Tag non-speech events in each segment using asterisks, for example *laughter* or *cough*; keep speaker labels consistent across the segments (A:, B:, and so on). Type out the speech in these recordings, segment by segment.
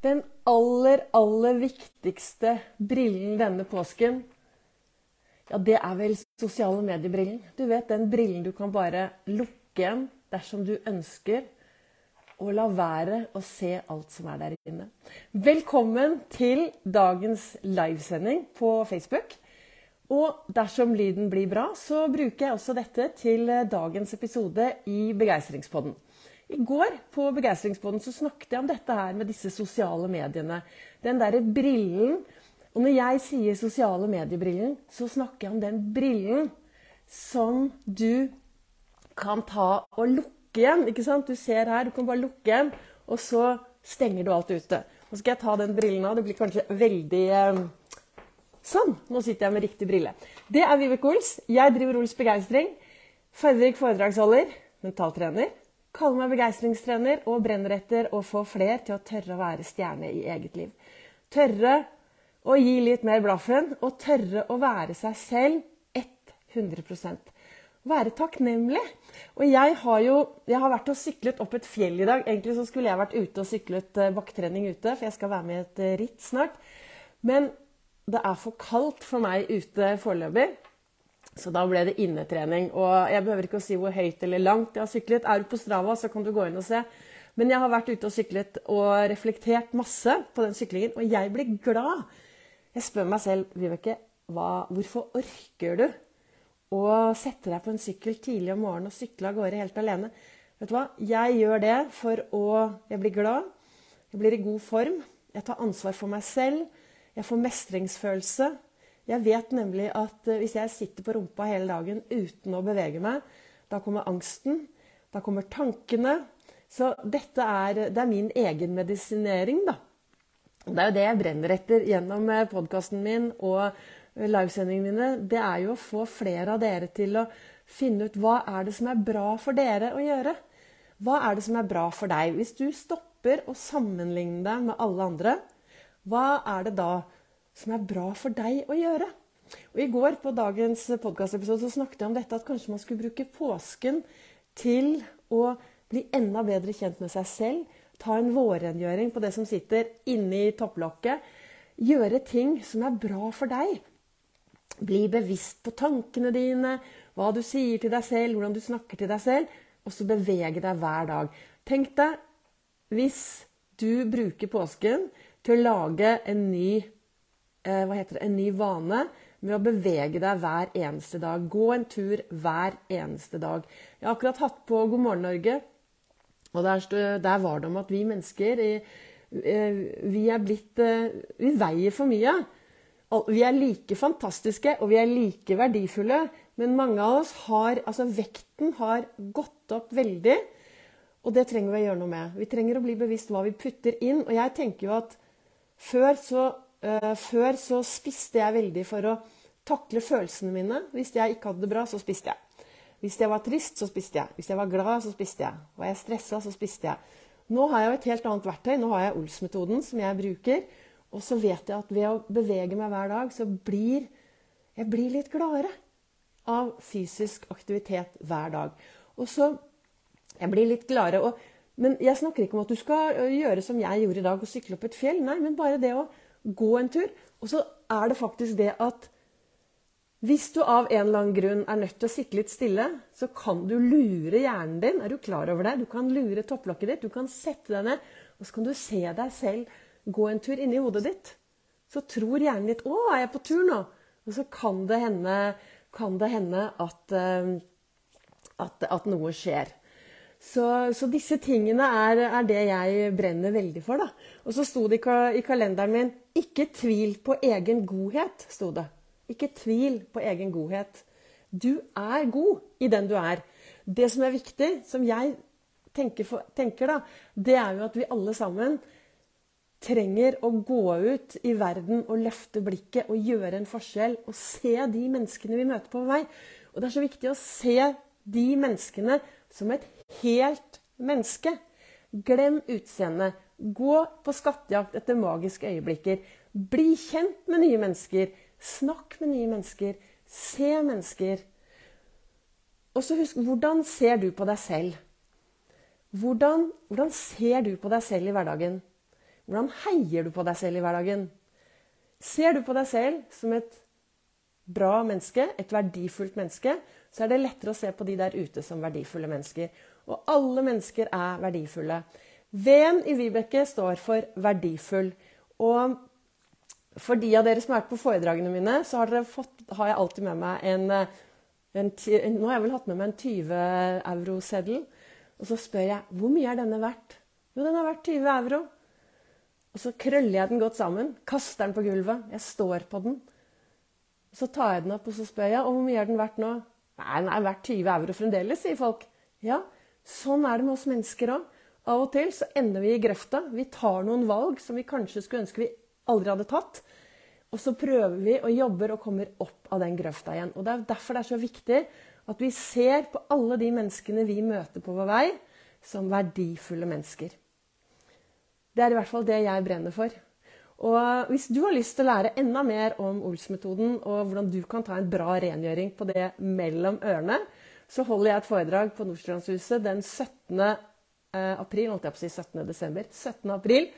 A: Den aller, aller viktigste brillen denne påsken, ja, det er vel sosiale mediebrillen. Du vet den brillen du kan bare lukke igjen dersom du ønsker å la være å se alt som er der inne. Velkommen til dagens livesending på Facebook. Og dersom lyden blir bra, så bruker jeg også dette til dagens episode i Begeistringspodden. I går på Begeistringspodden så snakket jeg om dette her med disse sosiale mediene. Den derre brillen. Og når jeg sier sosiale mediebrillen, så snakker jeg om den brillen som du kan ta og lukke igjen. ikke sant? Du ser her, du kan bare lukke igjen, og så stenger du alt ute. Nå skal jeg ta den brillen av. Det blir kanskje veldig eh, Sånn. Nå sitter jeg med riktig brille. Det er Vibeke Ols. Jeg driver Ols Begeistring. Fargerik foredragsholder, mentaltrener Kaller meg begeistringstrener og brenner etter å få fler til å tørre å være stjerne i eget liv. Tørre å gi litt mer blaffen, og tørre å være seg selv 100% Være takknemlig. Og jeg har jo jeg har vært og syklet opp et fjell i dag. Egentlig så skulle jeg vært ute og syklet eh, bakketrening ute, for jeg skal være med i et eh, ritt snart. Men det er for kaldt for meg ute foreløpig. Så da ble det innetrening. Og jeg behøver ikke å si hvor høyt eller langt jeg har syklet. Er du på Strava, så kan du gå inn og se. Men jeg har vært ute og syklet og reflektert masse på den syklingen, og jeg blir glad. Jeg spør meg selv, Vibeke, hvorfor orker du å sette deg på en sykkel tidlig om morgenen og sykle av gårde helt alene? Vet du hva? Jeg gjør det for å Jeg blir glad. Jeg blir i god form. Jeg tar ansvar for meg selv. Jeg får mestringsfølelse. Jeg vet nemlig at eh, hvis jeg sitter på rumpa hele dagen uten å bevege meg, da kommer angsten, da kommer tankene. Så dette er, det er min egen medisinering, da. Det er jo det jeg brenner etter gjennom eh, podkasten min og eh, livesendingene mine. Det er jo å få flere av dere til å finne ut hva er det som er bra for dere å gjøre. Hva er det som er bra for deg? Hvis du stopper å sammenligne deg med alle andre, hva er det da som er bra for deg å gjøre. Og I går på dagens podkastepisode snakket jeg om dette at kanskje man skulle bruke påsken til å bli enda bedre kjent med seg selv. Ta en vårrengjøring på det som sitter inni topplokket. Gjøre ting som er bra for deg. Bli bevisst på tankene dine, hva du sier til deg selv, hvordan du snakker til deg selv. Og så bevege deg hver dag. Tenk deg hvis du bruker påsken til å lage en ny hva heter det, en ny vane med å bevege deg hver eneste dag. Gå en tur hver eneste dag. Jeg har akkurat hatt på God morgen Norge, og der, der var det om at vi mennesker eh, vi er blitt eh, Vi veier for mye. Vi er like fantastiske og vi er like verdifulle, men mange av oss har Altså, vekten har gått opp veldig, og det trenger vi å gjøre noe med. Vi trenger å bli bevisst hva vi putter inn. Og jeg tenker jo at før så før så spiste jeg veldig for å takle følelsene mine. Hvis jeg ikke hadde det bra, så spiste jeg. Hvis jeg var trist, så spiste jeg. Hvis jeg var glad, så spiste jeg. Var jeg stressa, så spiste jeg. Nå har jeg jo et helt annet verktøy. Nå har jeg Ols-metoden som jeg bruker. Og så vet jeg at ved å bevege meg hver dag, så blir jeg blir litt gladere av fysisk aktivitet hver dag. Og så Jeg blir litt gladere. Og, men jeg snakker ikke om at du skal gjøre som jeg gjorde i dag, og sykle opp et fjell. Nei, men bare det å gå en tur. Og så er det faktisk det at hvis du av en eller annen grunn er nødt til å sitte litt stille, så kan du lure hjernen din. Er du klar over det? Du kan lure topplokket ditt. Du kan sette deg ned, og så kan du se deg selv gå en tur inni hodet ditt. Så tror hjernen ditt 'Å, er jeg på tur nå?' Og så kan det hende, kan det hende at, uh, at, at noe skjer. Så, så, disse tingene er, er, det jeg brenner veldig for. da. Og så sto det i, kalenderen min 'Ikke tvil på egen godhet'. Sto det. Ikke tvil på egen godhet. Du er god i den du er. Det som er viktig, som jeg tenker, for, tenker da, det er jo at vi alle sammen trenger å gå ut i verden og løfte blikket og gjøre en forskjell. Og se de menneskene vi møter på vei. Og det er så viktig å se de menneskene som et helt menneske. Glem utseendet. Gå på skattejakt etter magiske øyeblikker. Bli kjent med nye mennesker. Snakk med nye mennesker. Se mennesker. Og så husk hvordan ser du på deg selv? Hvordan, hvordan ser du på deg selv i hverdagen? Hvordan heier du på deg selv i hverdagen? Ser du på deg selv som et bra menneske, et verdifullt menneske, så er det lettere å se på de der ute som verdifulle mennesker. Og alle mennesker er verdifulle. V-en i Vibeke står for verdifull. Og for de av dere som har vært på foredragene mine, så har, fått, har jeg alltid med meg en, en, en, Nå har jeg vel hatt med meg en 20 euro-seddel. Og så spør jeg hvor mye er denne verdt. Jo, den er verdt 20 euro. Og så krøller jeg den godt sammen, kaster den på gulvet. Jeg står på den. Så tar jeg den opp og så spør jeg, og hvor mye er den verdt nå. Nei, den er verdt 20 euro fremdeles, sier folk. Ja, sånn er det med oss mennesker òg. Av og til så ender vi i grøfta. Vi tar noen valg som vi kanskje skulle ønske vi aldri hadde tatt. Og så prøver vi og jobber og kommer opp av den grøfta igjen. Og Det er derfor det er så viktig at vi ser på alle de menneskene vi møter på vår vei, som verdifulle mennesker. Det er i hvert fall det jeg brenner for. Og hvis du har lyst til å lære enda mer om Ols-metoden og hvordan du kan ta en bra rengjøring på det mellom ørene, så holder jeg et foredrag på Nordstrandshuset den 17. Eh, april, holdt jeg på å si 17. desember, 17. april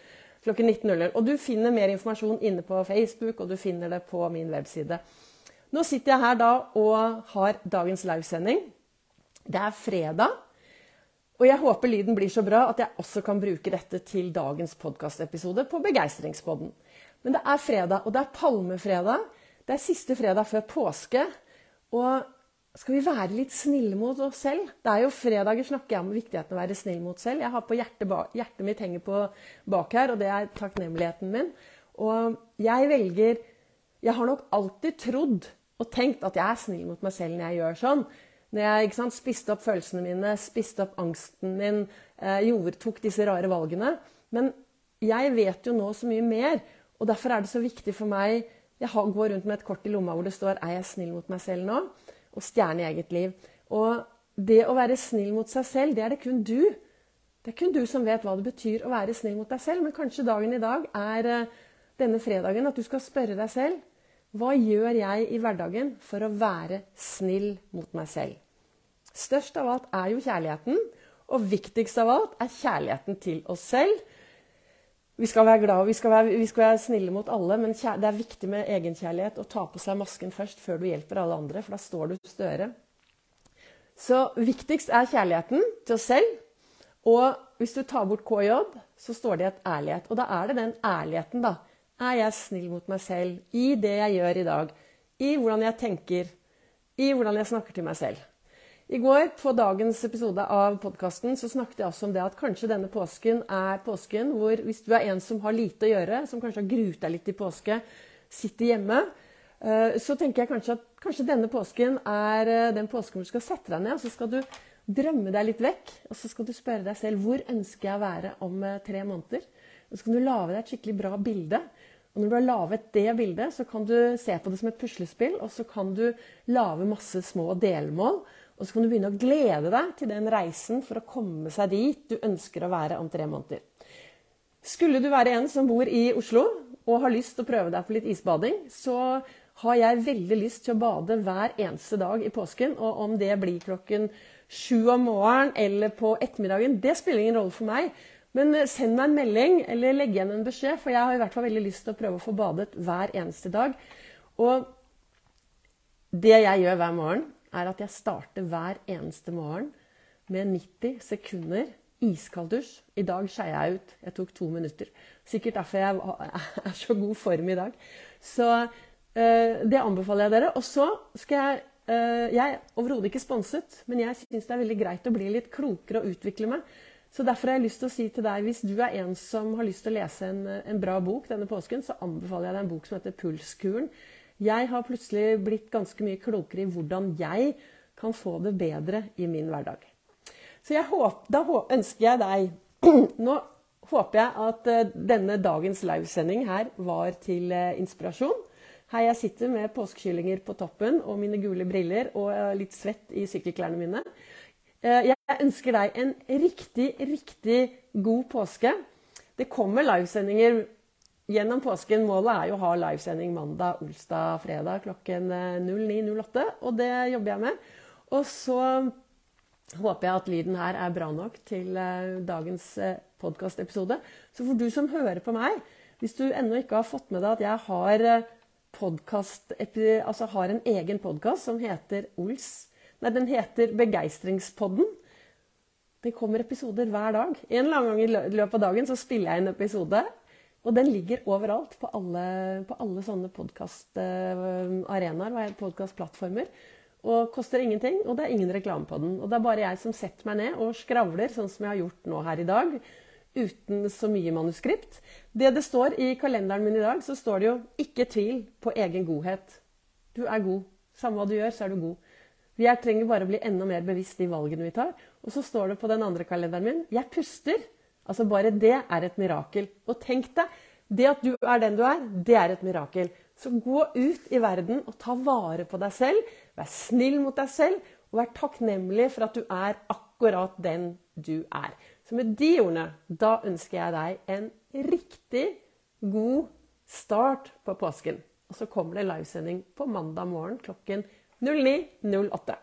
A: klokken 19.00. Og du finner mer informasjon inne på Facebook, og du finner det på min webside. Nå sitter jeg her da og har dagens livesending. Det er fredag. Og jeg håper lyden blir så bra at jeg også kan bruke dette til dagens podkastepisode på Begeistringspodden. Men det er fredag, og det er palmefredag. Det er siste fredag før påske. Og skal vi være litt snille mot oss selv? Det er jo fredager snakker jeg om viktigheten av å være snill mot selv. Jeg har på hjertet, hjertet mitt henger på bak her, og det er takknemligheten min. Og jeg velger Jeg har nok alltid trodd og tenkt at jeg er snill mot meg selv når jeg gjør sånn. Når jeg sant, spiste opp følelsene mine, spiste opp angsten min, eh, gjorde, tok disse rare valgene. Men jeg vet jo nå så mye mer, og derfor er det så viktig for meg Jeg går rundt med et kort i lomma hvor det står 'Er jeg snill mot meg selv nå?' Og 'Stjerne i eget liv'. Og det å være snill mot seg selv, det er det kun du. Det er kun du som vet hva det betyr å være snill mot deg selv. Men kanskje dagen i dag er eh, denne fredagen at du skal spørre deg selv hva gjør jeg i hverdagen for å være snill mot meg selv? Størst av alt er jo kjærligheten, og viktigst av alt er kjærligheten til oss selv. Vi skal være glade, vi skal være, vi skal være snille mot alle, men det er viktig med egenkjærlighet å ta på seg masken først før du hjelper alle andre, for da står du større. Så viktigst er kjærligheten til oss selv. Og hvis du tar bort KJ, så står det et ærlighet. Og da er det den ærligheten, da er jeg snill mot meg selv i det jeg gjør i dag? I hvordan jeg tenker? I hvordan jeg snakker til meg selv? I går på dagens episode av podkasten snakket jeg også om det at kanskje denne påsken er påsken hvor hvis du er en som har lite å gjøre, som kanskje har gruet deg litt i påske, sitter hjemme, eh, så tenker jeg kanskje at kanskje denne påsken er eh, den påsken hvor du skal sette deg ned og så skal du drømme deg litt vekk. Og så skal du spørre deg selv hvor ønsker jeg å være om eh, tre måneder. Og så kan du lage deg et skikkelig bra bilde og når du har laget det bildet, så kan du se på det som et puslespill, og så kan du lage masse små delmål. Og så kan du begynne å glede deg til den reisen for å komme seg dit du ønsker å være om tre måneder. Skulle du være en som bor i Oslo og har lyst til å prøve deg på litt isbading, så har jeg veldig lyst til å bade hver eneste dag i påsken. Og om det blir klokken sju om morgenen eller på ettermiddagen, det spiller ingen rolle for meg. Men eh, send meg en melding eller legg igjen en beskjed, for jeg har i hvert fall veldig lyst til å prøve å få badet hver eneste dag. Og det jeg gjør hver morgen, er at jeg starter hver eneste morgen med 90 sekunder iskald dusj. I dag skeia jeg ut. Jeg tok to minutter. Sikkert derfor jeg *laughs* er så god form i dag. Så uh, det anbefaler jeg dere. Og så skal jeg uh, Jeg er overhodet ikke sponset, men jeg syns det er veldig greit å bli litt klokere og utvikle meg. Så derfor har jeg lyst til å si til deg, hvis du er en som har lyst til å lese en, en bra bok denne påsken, så anbefaler jeg deg en bok som heter Pulskuren. Jeg har plutselig blitt ganske mye klokere i hvordan jeg kan få det bedre i min hverdag. Så håper, da ønsker jeg deg *clears throat* Nå håper jeg at uh, denne dagens livesending her var til uh, inspirasjon. Her jeg sitter med påskekyllinger på toppen og mine gule briller og uh, litt svett i sykkelklærne mine. Eh, jeg ønsker deg en riktig, riktig god påske. Det kommer livesendinger gjennom påsken. Målet er jo å ha livesending mandag, olsdag, fredag klokken 09.08. Eh, og det jobber jeg med. Og så håper jeg at lyden her er bra nok til eh, dagens podkastepisode. Så for du som hører på meg, hvis du ennå ikke har fått med deg at jeg har, eh, podcast, altså har en egen podkast som heter Ols Nei, den heter Begeistringspodden. Det kommer episoder hver dag. En eller annen gang i løpet av dagen så spiller jeg en episode. Og den ligger overalt på alle, på alle sånne podkastarenaer og podkastplattformer. Og koster ingenting, og det er ingen reklame på den. Og det er bare jeg som setter meg ned og skravler, sånn som jeg har gjort nå her i dag. Uten så mye manuskript. Det det står i kalenderen min i dag, så står det jo 'ikke tvil på egen godhet'. Du er god. Samme hva du gjør, så er du god. Vi trenger bare å bli enda mer bevisst de valgene vi tar. Og så står det på den andre kalenderen min 'Jeg puster'. Altså Bare det er et mirakel. Og tenk deg, det at du er den du er, det er et mirakel. Så gå ut i verden og ta vare på deg selv. Vær snill mot deg selv, og vær takknemlig for at du er akkurat den du er. Så med de ordene, da ønsker jeg deg en riktig god start på påsken. Og så kommer det livesending på mandag morgen klokken 09.08.